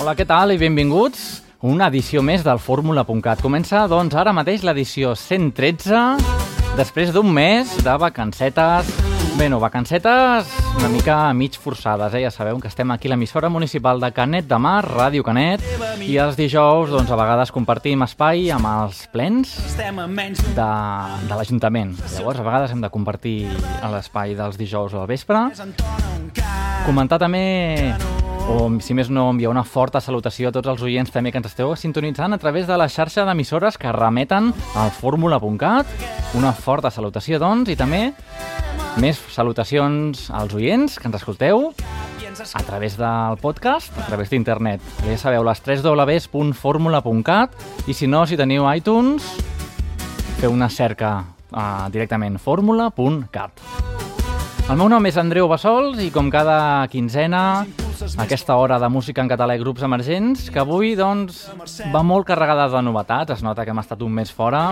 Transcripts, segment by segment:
Hola, què tal i benvinguts? Una edició més del Fórmula.cat. Comença, doncs, ara mateix l'edició 113, després d'un mes de vacancetes. Bé, no, vacancetes una mica mig forçades, eh? Ja sabeu que estem aquí a l'emissora municipal de Canet de Mar, Ràdio Canet, i els dijous, doncs, a vegades compartim espai amb els plens de, de l'Ajuntament. Llavors, a vegades hem de compartir l'espai dels dijous al vespre. Comentar també o si més no, enviar una forta salutació a tots els oients també que ens esteu sintonitzant a través de la xarxa d'emissores que remeten al fórmula.cat. Una forta salutació, doncs, i també més salutacions als oients que ens escolteu a través del podcast, a través d'internet. Ja sabeu, les 3 www.formula.cat i si no, si teniu iTunes, feu una cerca uh, directament fórmula.cat. El meu nom és Andreu Bassols i com cada quinzena aquesta hora de música en català i grups emergents, que avui, doncs, va molt carregada de novetats. Es nota que hem estat un mes fora.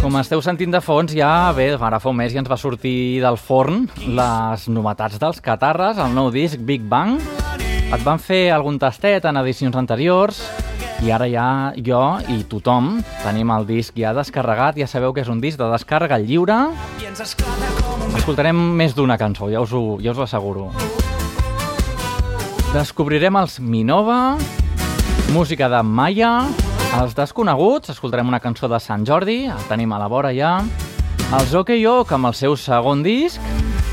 Com esteu sentint de fons, ja, bé, ara fa un mes ja ens va sortir del forn les novetats dels Catarres, el nou disc Big Bang. Et van fer algun tastet en edicions anteriors, i ara ja jo i tothom tenim el disc ja descarregat, ja sabeu que és un disc de descàrrega lliure. Escoltarem més d'una cançó, ja us ho, ja us ho asseguro. Descobrirem els Minova, música de Maya, els desconeguts, escoltarem una cançó de Sant Jordi, el tenim a la vora ja, els OK Oak amb el seu segon disc,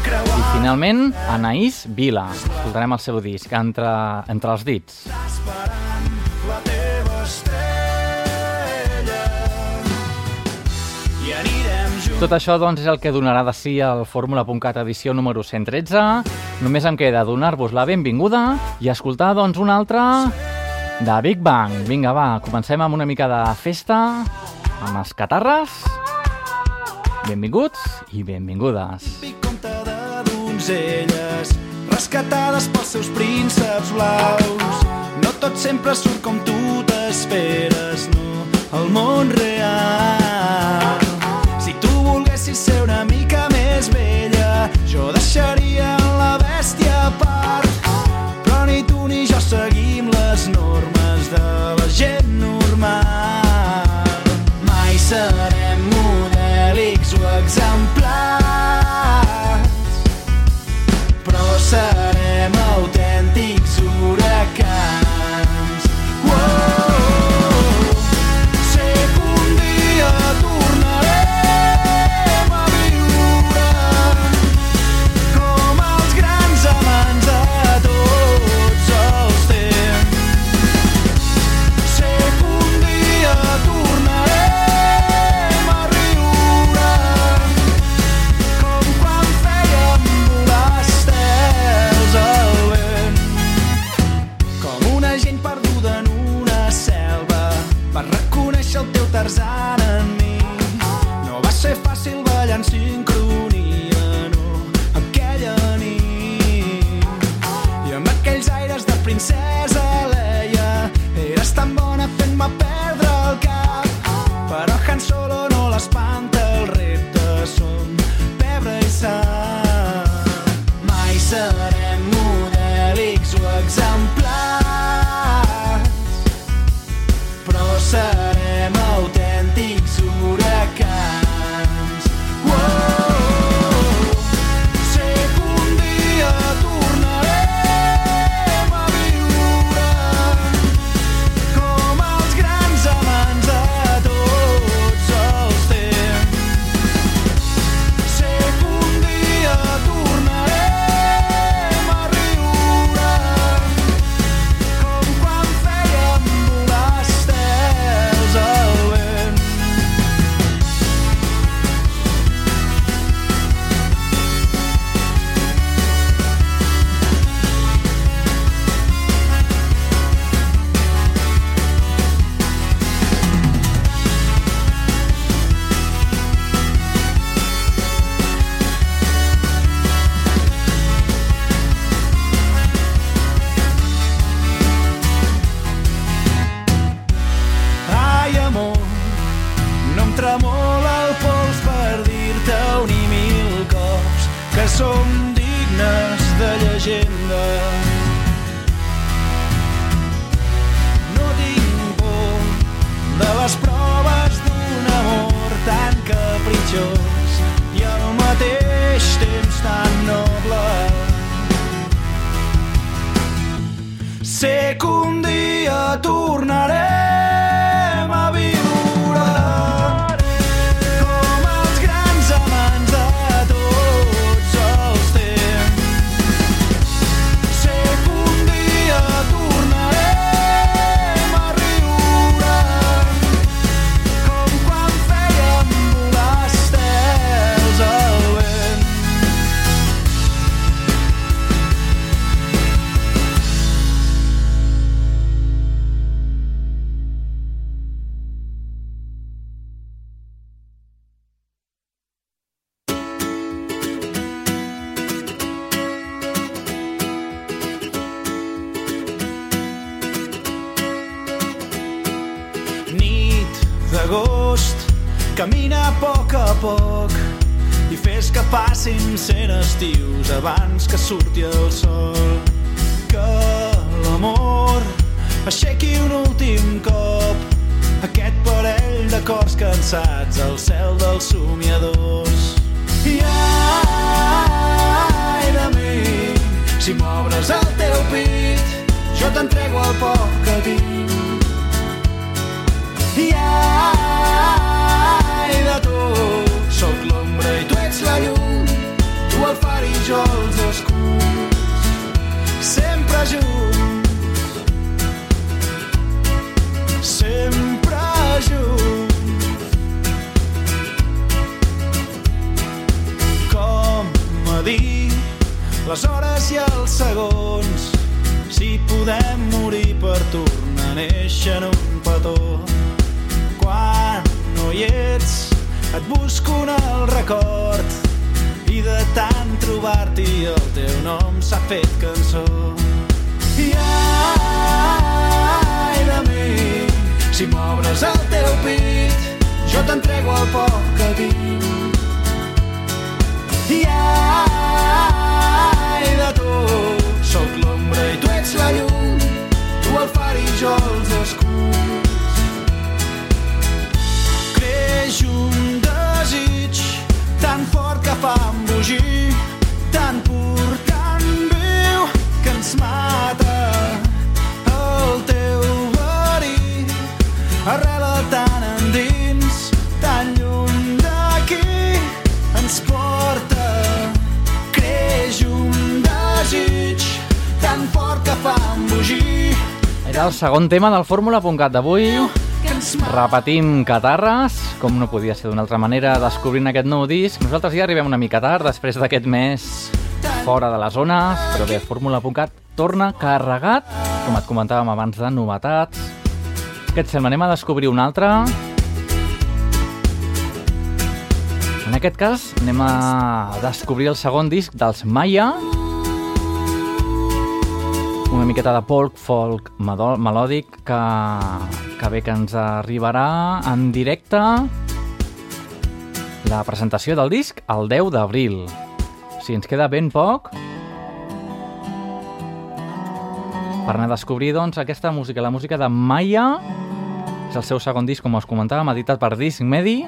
i finalment Anaïs Vila, escoltarem el seu disc, Entre, entre els dits. Tot això doncs, és el que donarà de si al Fórmula.cat edició número 113. Només em queda donar-vos la benvinguda i escoltar doncs, una altra de Big Bang. Vinga, va, comencem amb una mica de festa amb els catarres. Benvinguts i benvingudes. Conte de donzelles rescatades pels seus prínceps blaus. No tot sempre surt com tu t'esperes, no, el món real. Volguessis ser una mica més vella, jo deixaria la bèstia a part. Però ni tu ni jo seguim les normes de la gent normal. Mai serem modèlics o exemplars, cap. Però Han Solo no l'espanta, tant trobar-t'hi el teu nom s'ha fet cançó. I ai de mi si m'obres el teu pit jo t'entrego el poc que tinc. I ai de tu sóc l'ombra i tu ets la llum tu el far i jo els escuts creix un desig tan fort que fa embogir, tan pur, tan viu, que ens mata el teu verí. Arrela tan endins, tan lluny d'aquí, ens porta. Creix un desig tan fort que fa embogir, Era el segon tema del Fórmula.cat d'avui. Repetim Catarres, com no podia ser d'una altra manera, descobrint aquest nou disc. Nosaltres ja arribem una mica tard, després d'aquest mes fora de les zones, però bé, Fórmula.cat torna carregat, com et comentàvem abans, de novetats. Què et sembla? Anem a descobrir un altre. En aquest cas, anem a descobrir el segon disc dels Maya, una miqueta de folk, folk melòdic que, que bé que ens arribarà en directe la presentació del disc el 10 d'abril. Sigui, ens queda ben poc per anar a descobrir doncs, aquesta música, la música de Maya. És el seu segon disc, com us comentàvem, editat per Disc Medi.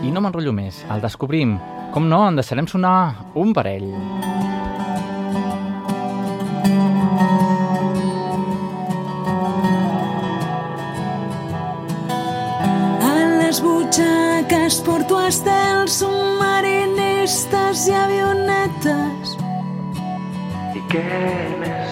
I no m'enrotllo més, el descobrim. Com no, en deixarem sonar un parell. Butxaques porto estels submarinistes i avionetes. I què més?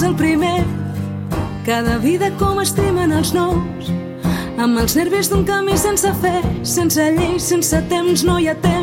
Fos el primer, cada vida com estimen els nous. Amb els nervis d'un camí sense fe, sense llei, sense temps, no hi ha temps.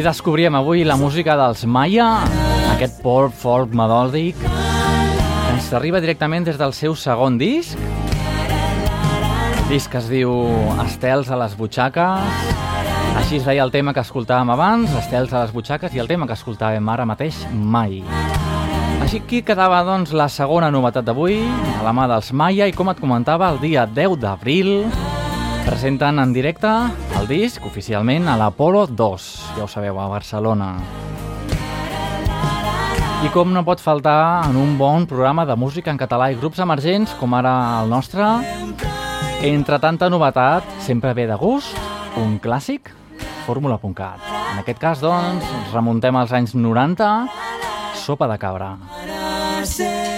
Així descobríem avui la música dels Maya, aquest pop folk melòdic que ens arriba directament des del seu segon disc. Disc que es diu Estels a les butxaques. Així es deia el tema que escoltàvem abans, Estels a les butxaques, i el tema que escoltàvem ara mateix, Mai. Així aquí quedava doncs la segona novetat d'avui, a la mà dels Maya, i com et comentava, el dia 10 d'abril presenten en directe el disc oficialment a l'Apolo 2, ja ho sabeu, a Barcelona. I com no pot faltar en un bon programa de música en català i grups emergents, com ara el nostre, entre tanta novetat, sempre ve de gust, un clàssic, fórmula.cat. En aquest cas, doncs, remuntem als anys 90, sopa de cabra. Para sempre.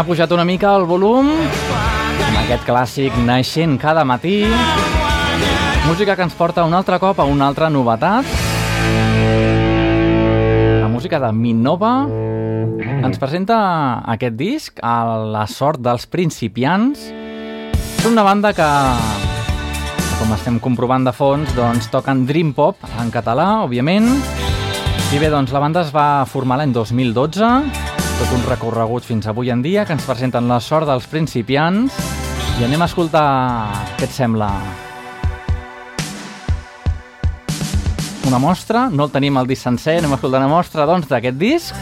Hem apujat una mica el volum amb aquest clàssic naixent cada matí. Música que ens porta un altre cop a una altra novetat. La música de Minova ens presenta aquest disc a la sort dels principiants. És una banda que, com estem comprovant de fons, doncs, toquen Dream Pop en català, òbviament. I bé, doncs, la banda es va formar l'any 2012, tot un recorregut fins avui en dia, que ens presenten la sort dels principiants. I anem a escoltar què et sembla. Una mostra, no el tenim al disc sencer, anem a escoltar una mostra, doncs, d'aquest disc.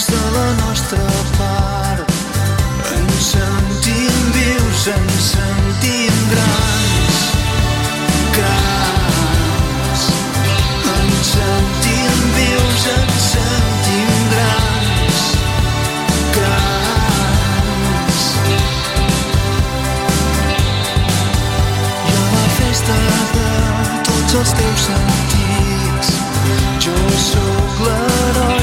De la nostra part. Ens sentim vius, tots els teus sentits. Jo sóc l'heroi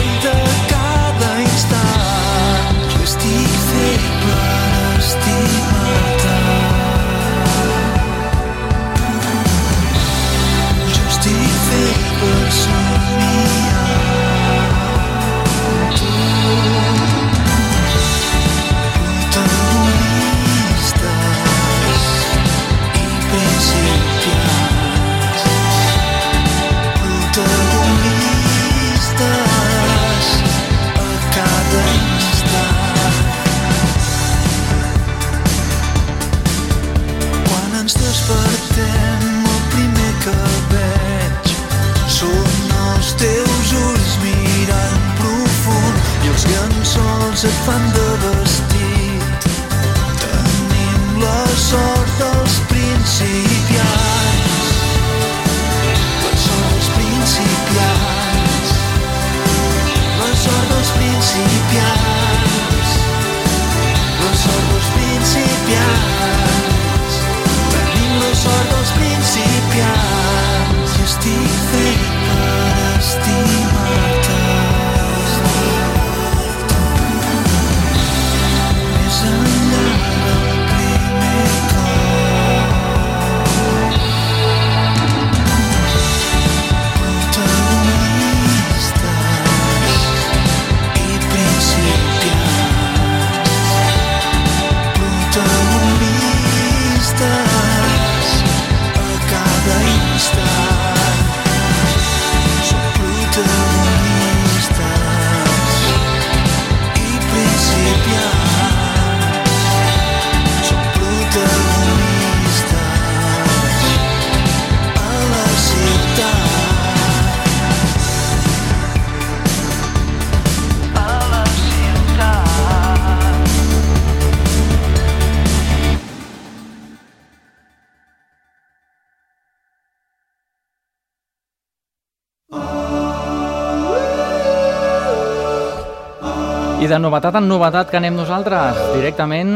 De novetat en novetat que anem nosaltres. Directament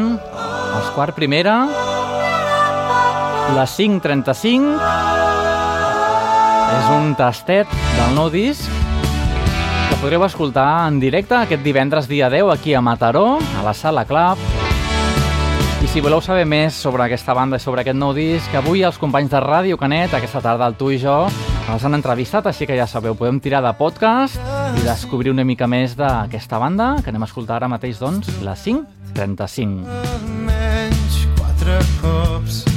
als quart primera, la 535, és un tastet del nou disc que podreu escoltar en directe aquest divendres dia 10 aquí a Mataró, a la Sala Club. I si voleu saber més sobre aquesta banda i sobre aquest nou disc, avui els companys de Ràdio Canet, aquesta tarda el tu i jo, els han entrevistat, així que ja sabeu, podem tirar de podcast i descobrir una mica més d'aquesta banda, que anem a escoltar ara mateix, doncs, la 535. almenys quatre cops.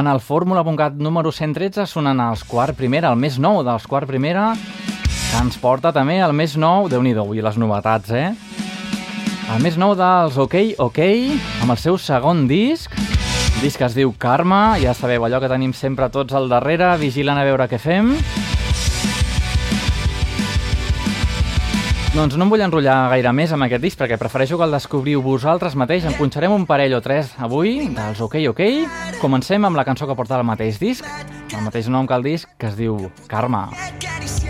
En el Fórmula.cat número 113 sonen els quart primera, el més nou dels quart primera, que ens porta també el més nou, de nhi avui les novetats, eh? El més nou dels OK OK, amb el seu segon disc, disc que es diu Karma, ja sabeu allò que tenim sempre tots al darrere, vigilant a veure què fem. Doncs no em vull enrotllar gaire més amb aquest disc perquè prefereixo que el descobriu vosaltres mateix. En punxarem un parell o tres avui dels OK OK. Comencem amb la cançó que porta el mateix disc, el mateix nom que el disc, que es diu Karma. Karma.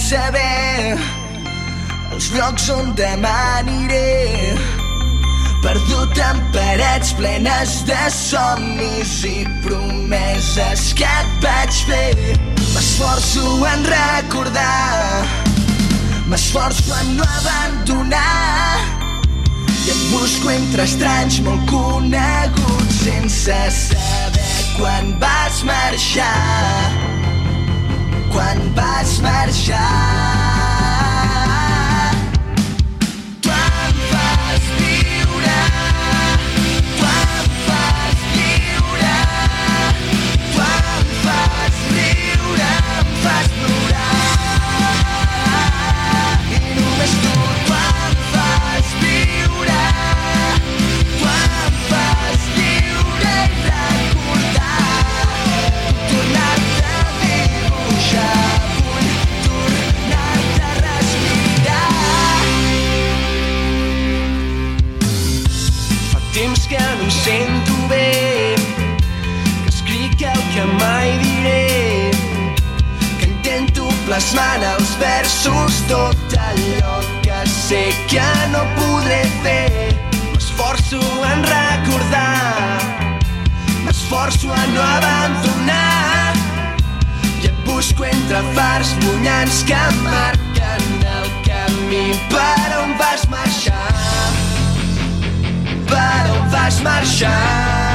Saber els llocs on demà aniré. Perdut en parets plenes de somnis i promeses que et vaig fer. M'esforço en recordar, m'esforço en no abandonar i et busco entre estranys molt coneguts sense saber quan vas marxar, quan vas marxar. Sento bé, que escric el que mai diré, que intento plasmar en els versos tot allò que sé que no podré fer. M'esforço en recordar, m'esforço en no abandonar i et busco entre fars llunyans que marquen el camí per on vas marxar per on vas marxar.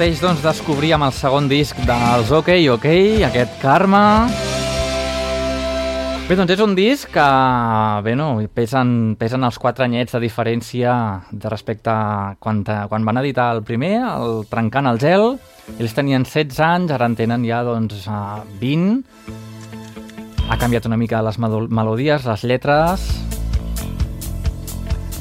Mateix doncs, descobríem el segon disc dels OK OK, aquest Karma. Bé, doncs és un disc que, bé, no, pesen, pesen els quatre anyets de diferència de respecte a quan, quan van editar el primer, el Trencant el gel. Ells tenien 16 anys, ara en tenen ja doncs, eh, 20. Ha canviat una mica les melo- melodies, les lletres...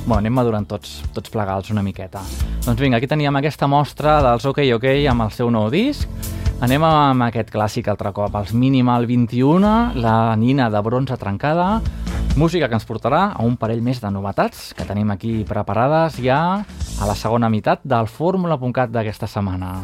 Bueno, anem madurant tots, tots plegats una miqueta. Doncs vinga, aquí teníem aquesta mostra dels OK OK amb el seu nou disc. Anem amb aquest clàssic altre cop, els Minimal 21, la nina de bronze trencada, música que ens portarà a un parell més de novetats que tenim aquí preparades ja a la segona meitat del fórmula.cat d'aquesta setmana.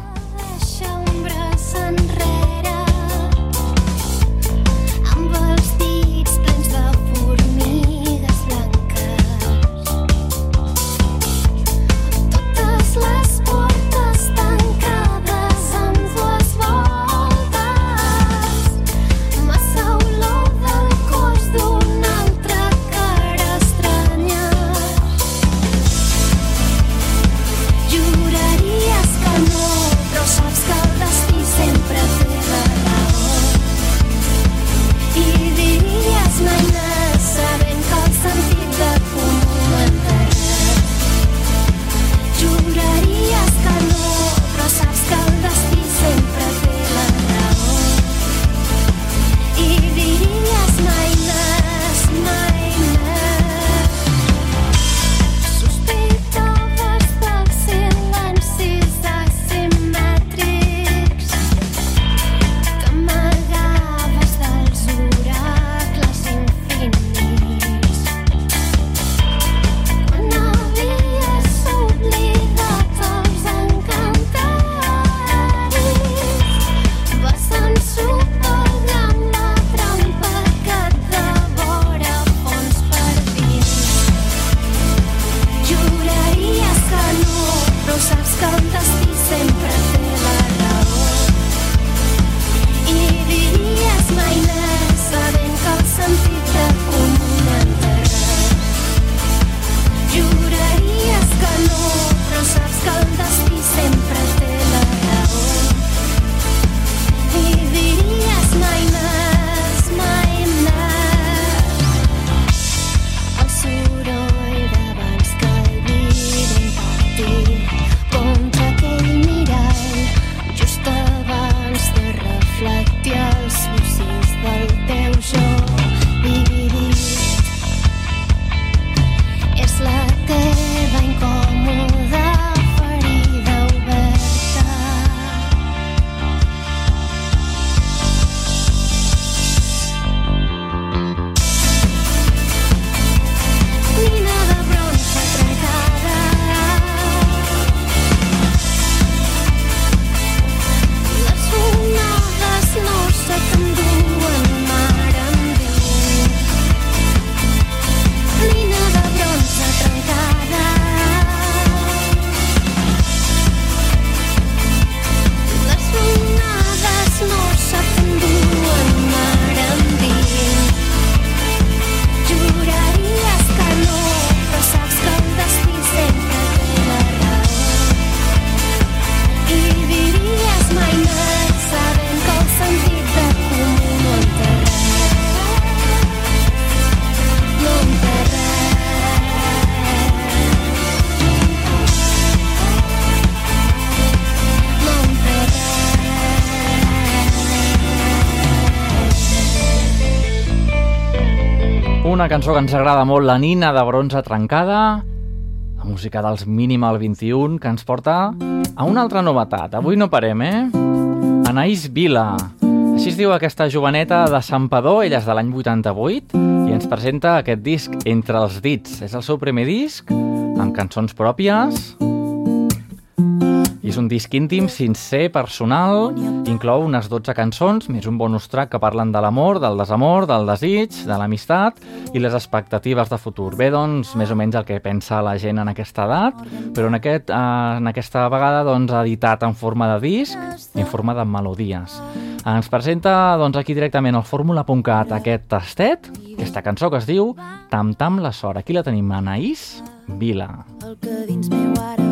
Cançó que ens agrada molt, La nina de bronze trencada, la música dels Minimal 21, que ens porta a una altra novetat. Avui no parem, eh? Anaïs Vila. Així es diu aquesta joveneta de Santpedor, ella és de l'any 88, i ens presenta aquest disc Entre els dits. És el seu primer disc, amb cançons pròpies, i és un disc íntim, sincer, personal, inclou unes 12 cançons, més un bonus track que parlen de l'amor, del desamor, del desig, de l'amistat i les expectatives de futur. Bé, doncs, més o menys el que pensa la gent en aquesta edat, però en, aquest, eh, en aquesta vegada doncs, editat en forma de disc i en forma de melodies. Ens presenta doncs, aquí directament al fórmula.cat aquest tastet, aquesta cançó que es diu Tam Tam la sort. Aquí la tenim, Anaïs Vila. El que dins meu ara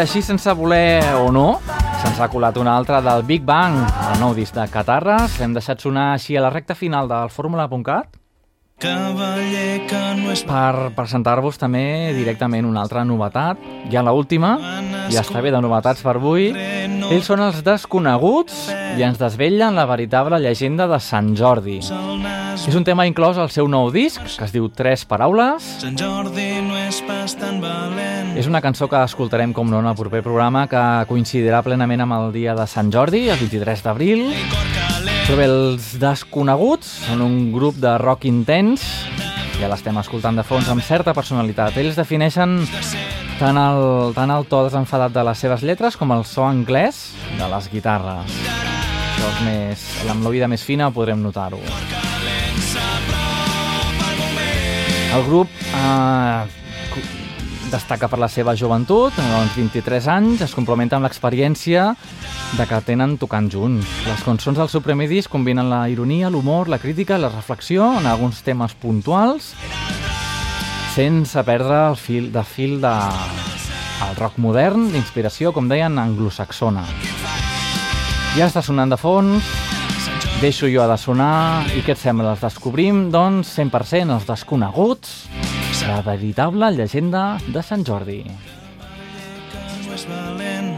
Així, sense voler o no, se'ns ha colat una altra del Big Bang, el nou disc de Catarres. Hem deixat sonar així a la recta final del Fórmula.cat no és per presentar-vos també directament una altra novetat. Ja l'última, ja està bé de novetats per avui. Ells són els desconeguts i ens desvellen la veritable llegenda de Sant Jordi. És un tema inclòs al seu nou disc, que es diu Tres Paraules. Sant Jordi no és pas tan valent. És una cançó que escoltarem, com no, en el proper programa, que coincidirà plenament amb el dia de Sant Jordi, el 23 d'abril. Bé, els desconeguts són un grup de rock intens, ja l'estem escoltant de fons, amb certa personalitat. Ells defineixen tant el, tant el to desenfadat de les seves lletres com el so anglès de les guitarres. Això és més... Amb l'oïda més fina podrem notar-ho. El grup eh, destaca per la seva joventut, doncs 23 anys, es complementa amb l'experiència de que tenen tocant junts. Les cançons del seu primer disc combinen la ironia, l'humor, la crítica, la reflexió en alguns temes puntuals, sense perdre el fil de fil de el rock modern, d'inspiració, com deien, anglosaxona. Ja està sonant de fons, deixo jo de sonar, i què et sembla? Els descobrim, doncs, 100% els desconeguts, la veritable llegenda de Sant Jordi. no és valent,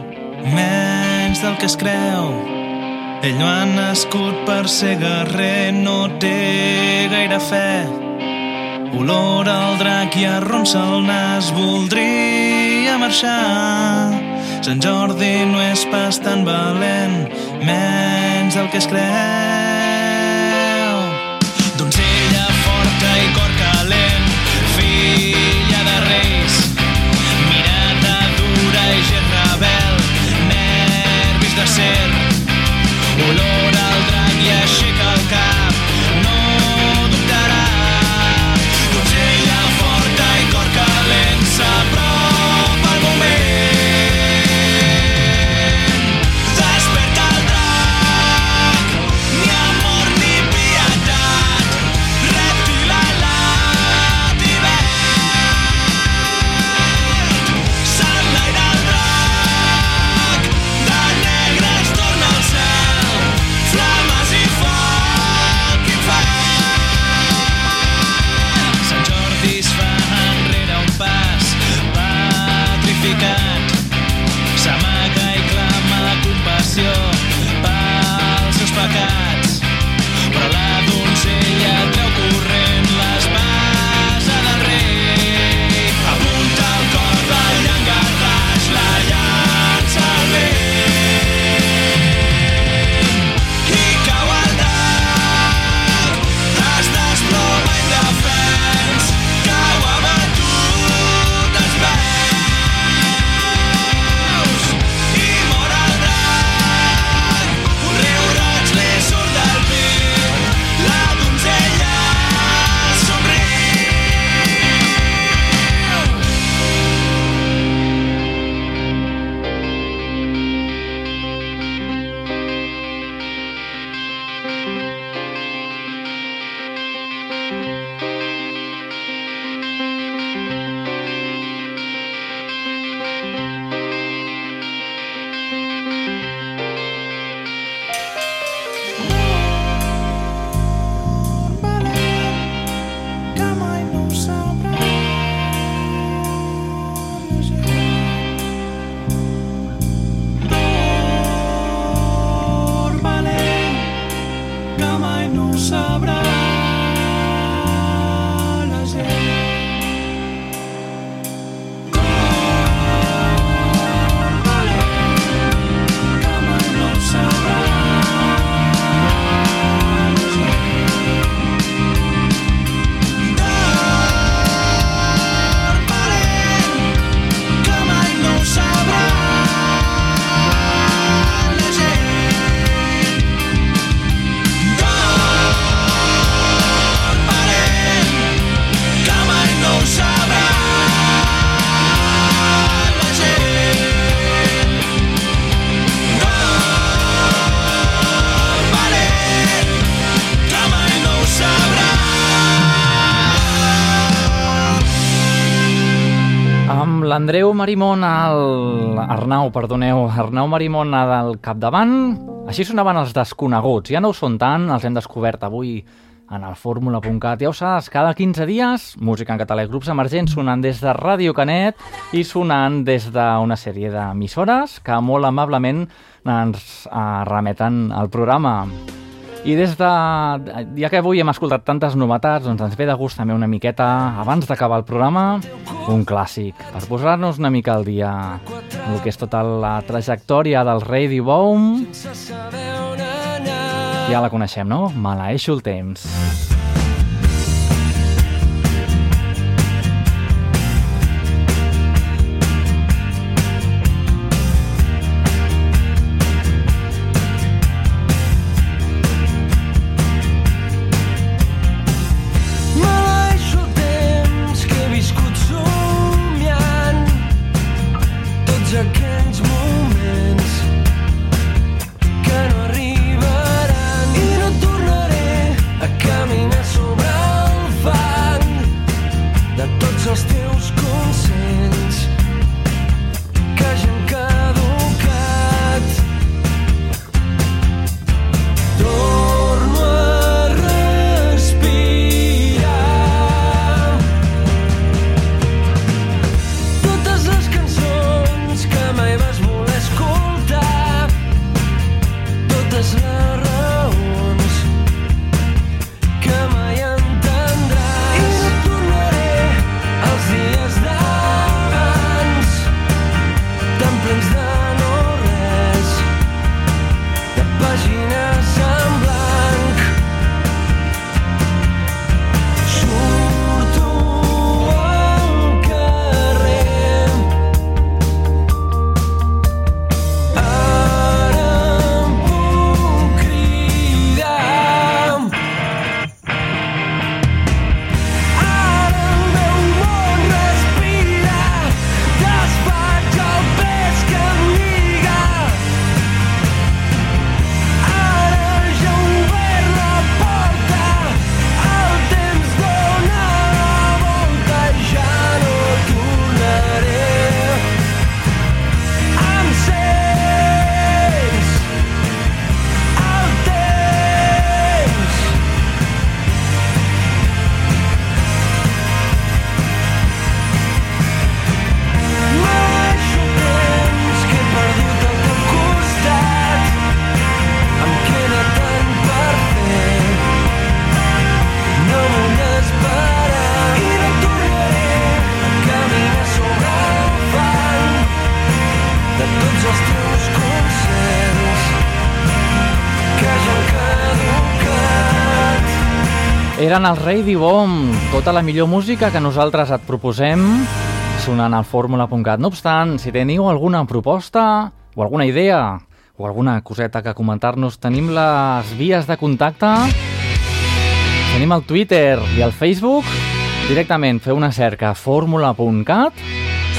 menys del que es creu. Ell no ha nascut per ser guerrer, no té gaire fe. Olor al drac i arronsa el nas, voldria marxar. Sant Jordi no és pas tan valent, menys del que es creu. l'Andreu Marimón, el Arnau, perdoneu, Arnau Marimón del capdavant. Així sonaven els desconeguts. Ja no ho són tant, els hem descobert avui en el fórmula.cat. Ja ho saps, cada 15 dies, música en català i grups emergents sonant des de Ràdio Canet i sonant des d'una sèrie d'emissores que molt amablement ens remeten al programa. I des de... Ja que avui hem escoltat tantes novetats, doncs ens ve de gust també una miqueta, abans d'acabar el programa, un clàssic, per posar-nos una mica al dia el que és tota la trajectòria del Radio Boom. Ja la coneixem, no? Maleeixo el temps. Eren el Radio Bomb, tota la millor música que nosaltres et proposem sonant al fórmula.cat. No obstant, si teniu alguna proposta o alguna idea o alguna coseta que comentar-nos, tenim les vies de contacte, tenim el Twitter i el Facebook. Directament feu una cerca fórmula.cat,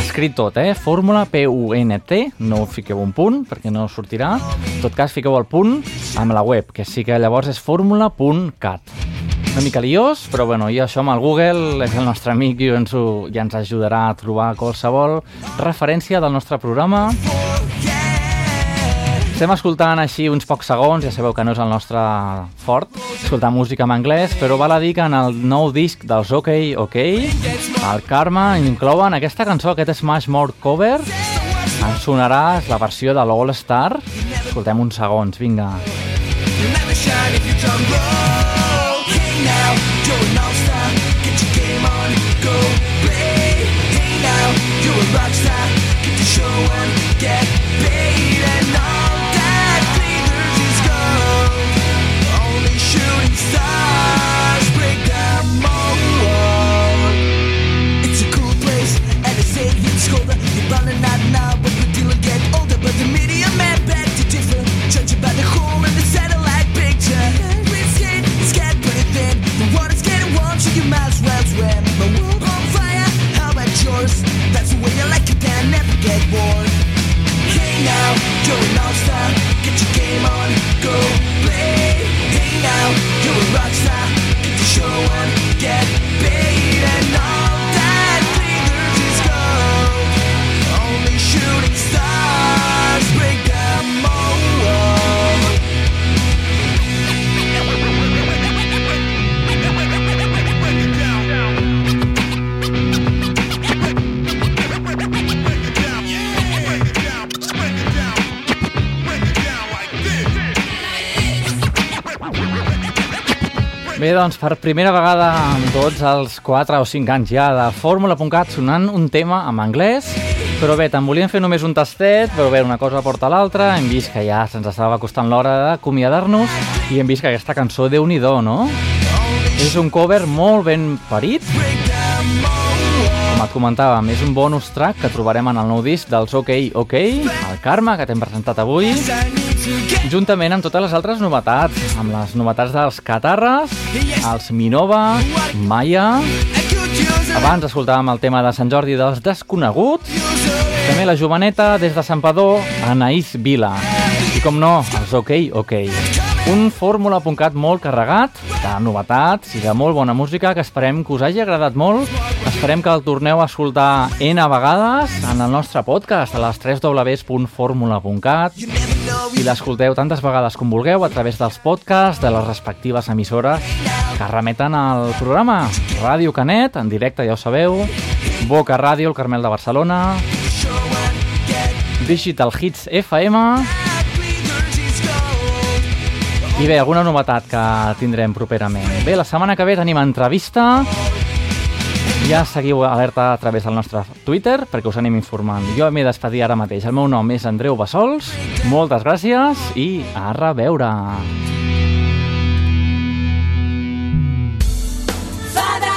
escrit tot, eh? Fórmula, P-U-N-T, no fiqueu un punt perquè no sortirà. En tot cas, fiqueu el punt amb la web, que sí que llavors és fórmula.cat una mica liós, però bueno, i això amb el Google és el nostre amic i ens, ho, ja ens ajudarà a trobar qualsevol referència del nostre programa. Estem escoltant així uns pocs segons, ja sabeu que no és el nostre fort, escoltar música en anglès, però val a dir que en el nou disc dels OK OK, el Karma, inclouen aquesta cançó, aquest Smash Mouth cover, ens sonarà la versió de l'All Star. Escoltem uns segons, vinga. Never shine if you done wrong. You're. Get your game on, go play. Hey now, you're a rock star. Get show on, get Bé, doncs, per primera vegada en tots els 4 o 5 anys ja de Fórmula.cat sonant un tema en anglès, però bé, te'n volíem fer només un tastet, però bé, una cosa porta l'altra, hem vist que ja se'ns estava costant l'hora d'acomiadar-nos i hem vist que aquesta cançó, déu nhi no? És un cover molt ben parit, com et comentàvem, és un bonus track que trobarem en el nou disc dels OK OK, el Karma, que t'hem presentat avui, juntament amb totes les altres novetats, amb les novetats dels Catarres, els Minova, Maya... Abans escoltàvem el tema de Sant Jordi dels Desconeguts, també la joveneta des de Santpedor, Anaïs Vila. I com no, els OK OK. Un fórmula.cat molt carregat de novetats i de molt bona música que esperem que us hagi agradat molt. Esperem que el torneu a escoltar N vegades en el nostre podcast a les 3 www.formula.cat i l'escolteu tantes vegades com vulgueu a través dels podcasts de les respectives emissores que remeten al programa. Ràdio Canet, en directe, ja ho sabeu, Boca Ràdio, el Carmel de Barcelona, Digital Hits FM i bé, alguna novetat que tindrem properament. Bé, la setmana que ve tenim entrevista ja seguiu alerta a través del nostre Twitter perquè us anem informant. Jo m'he despedir ara mateix. El meu nom és Andreu Bassols. Moltes gràcies i a reveure.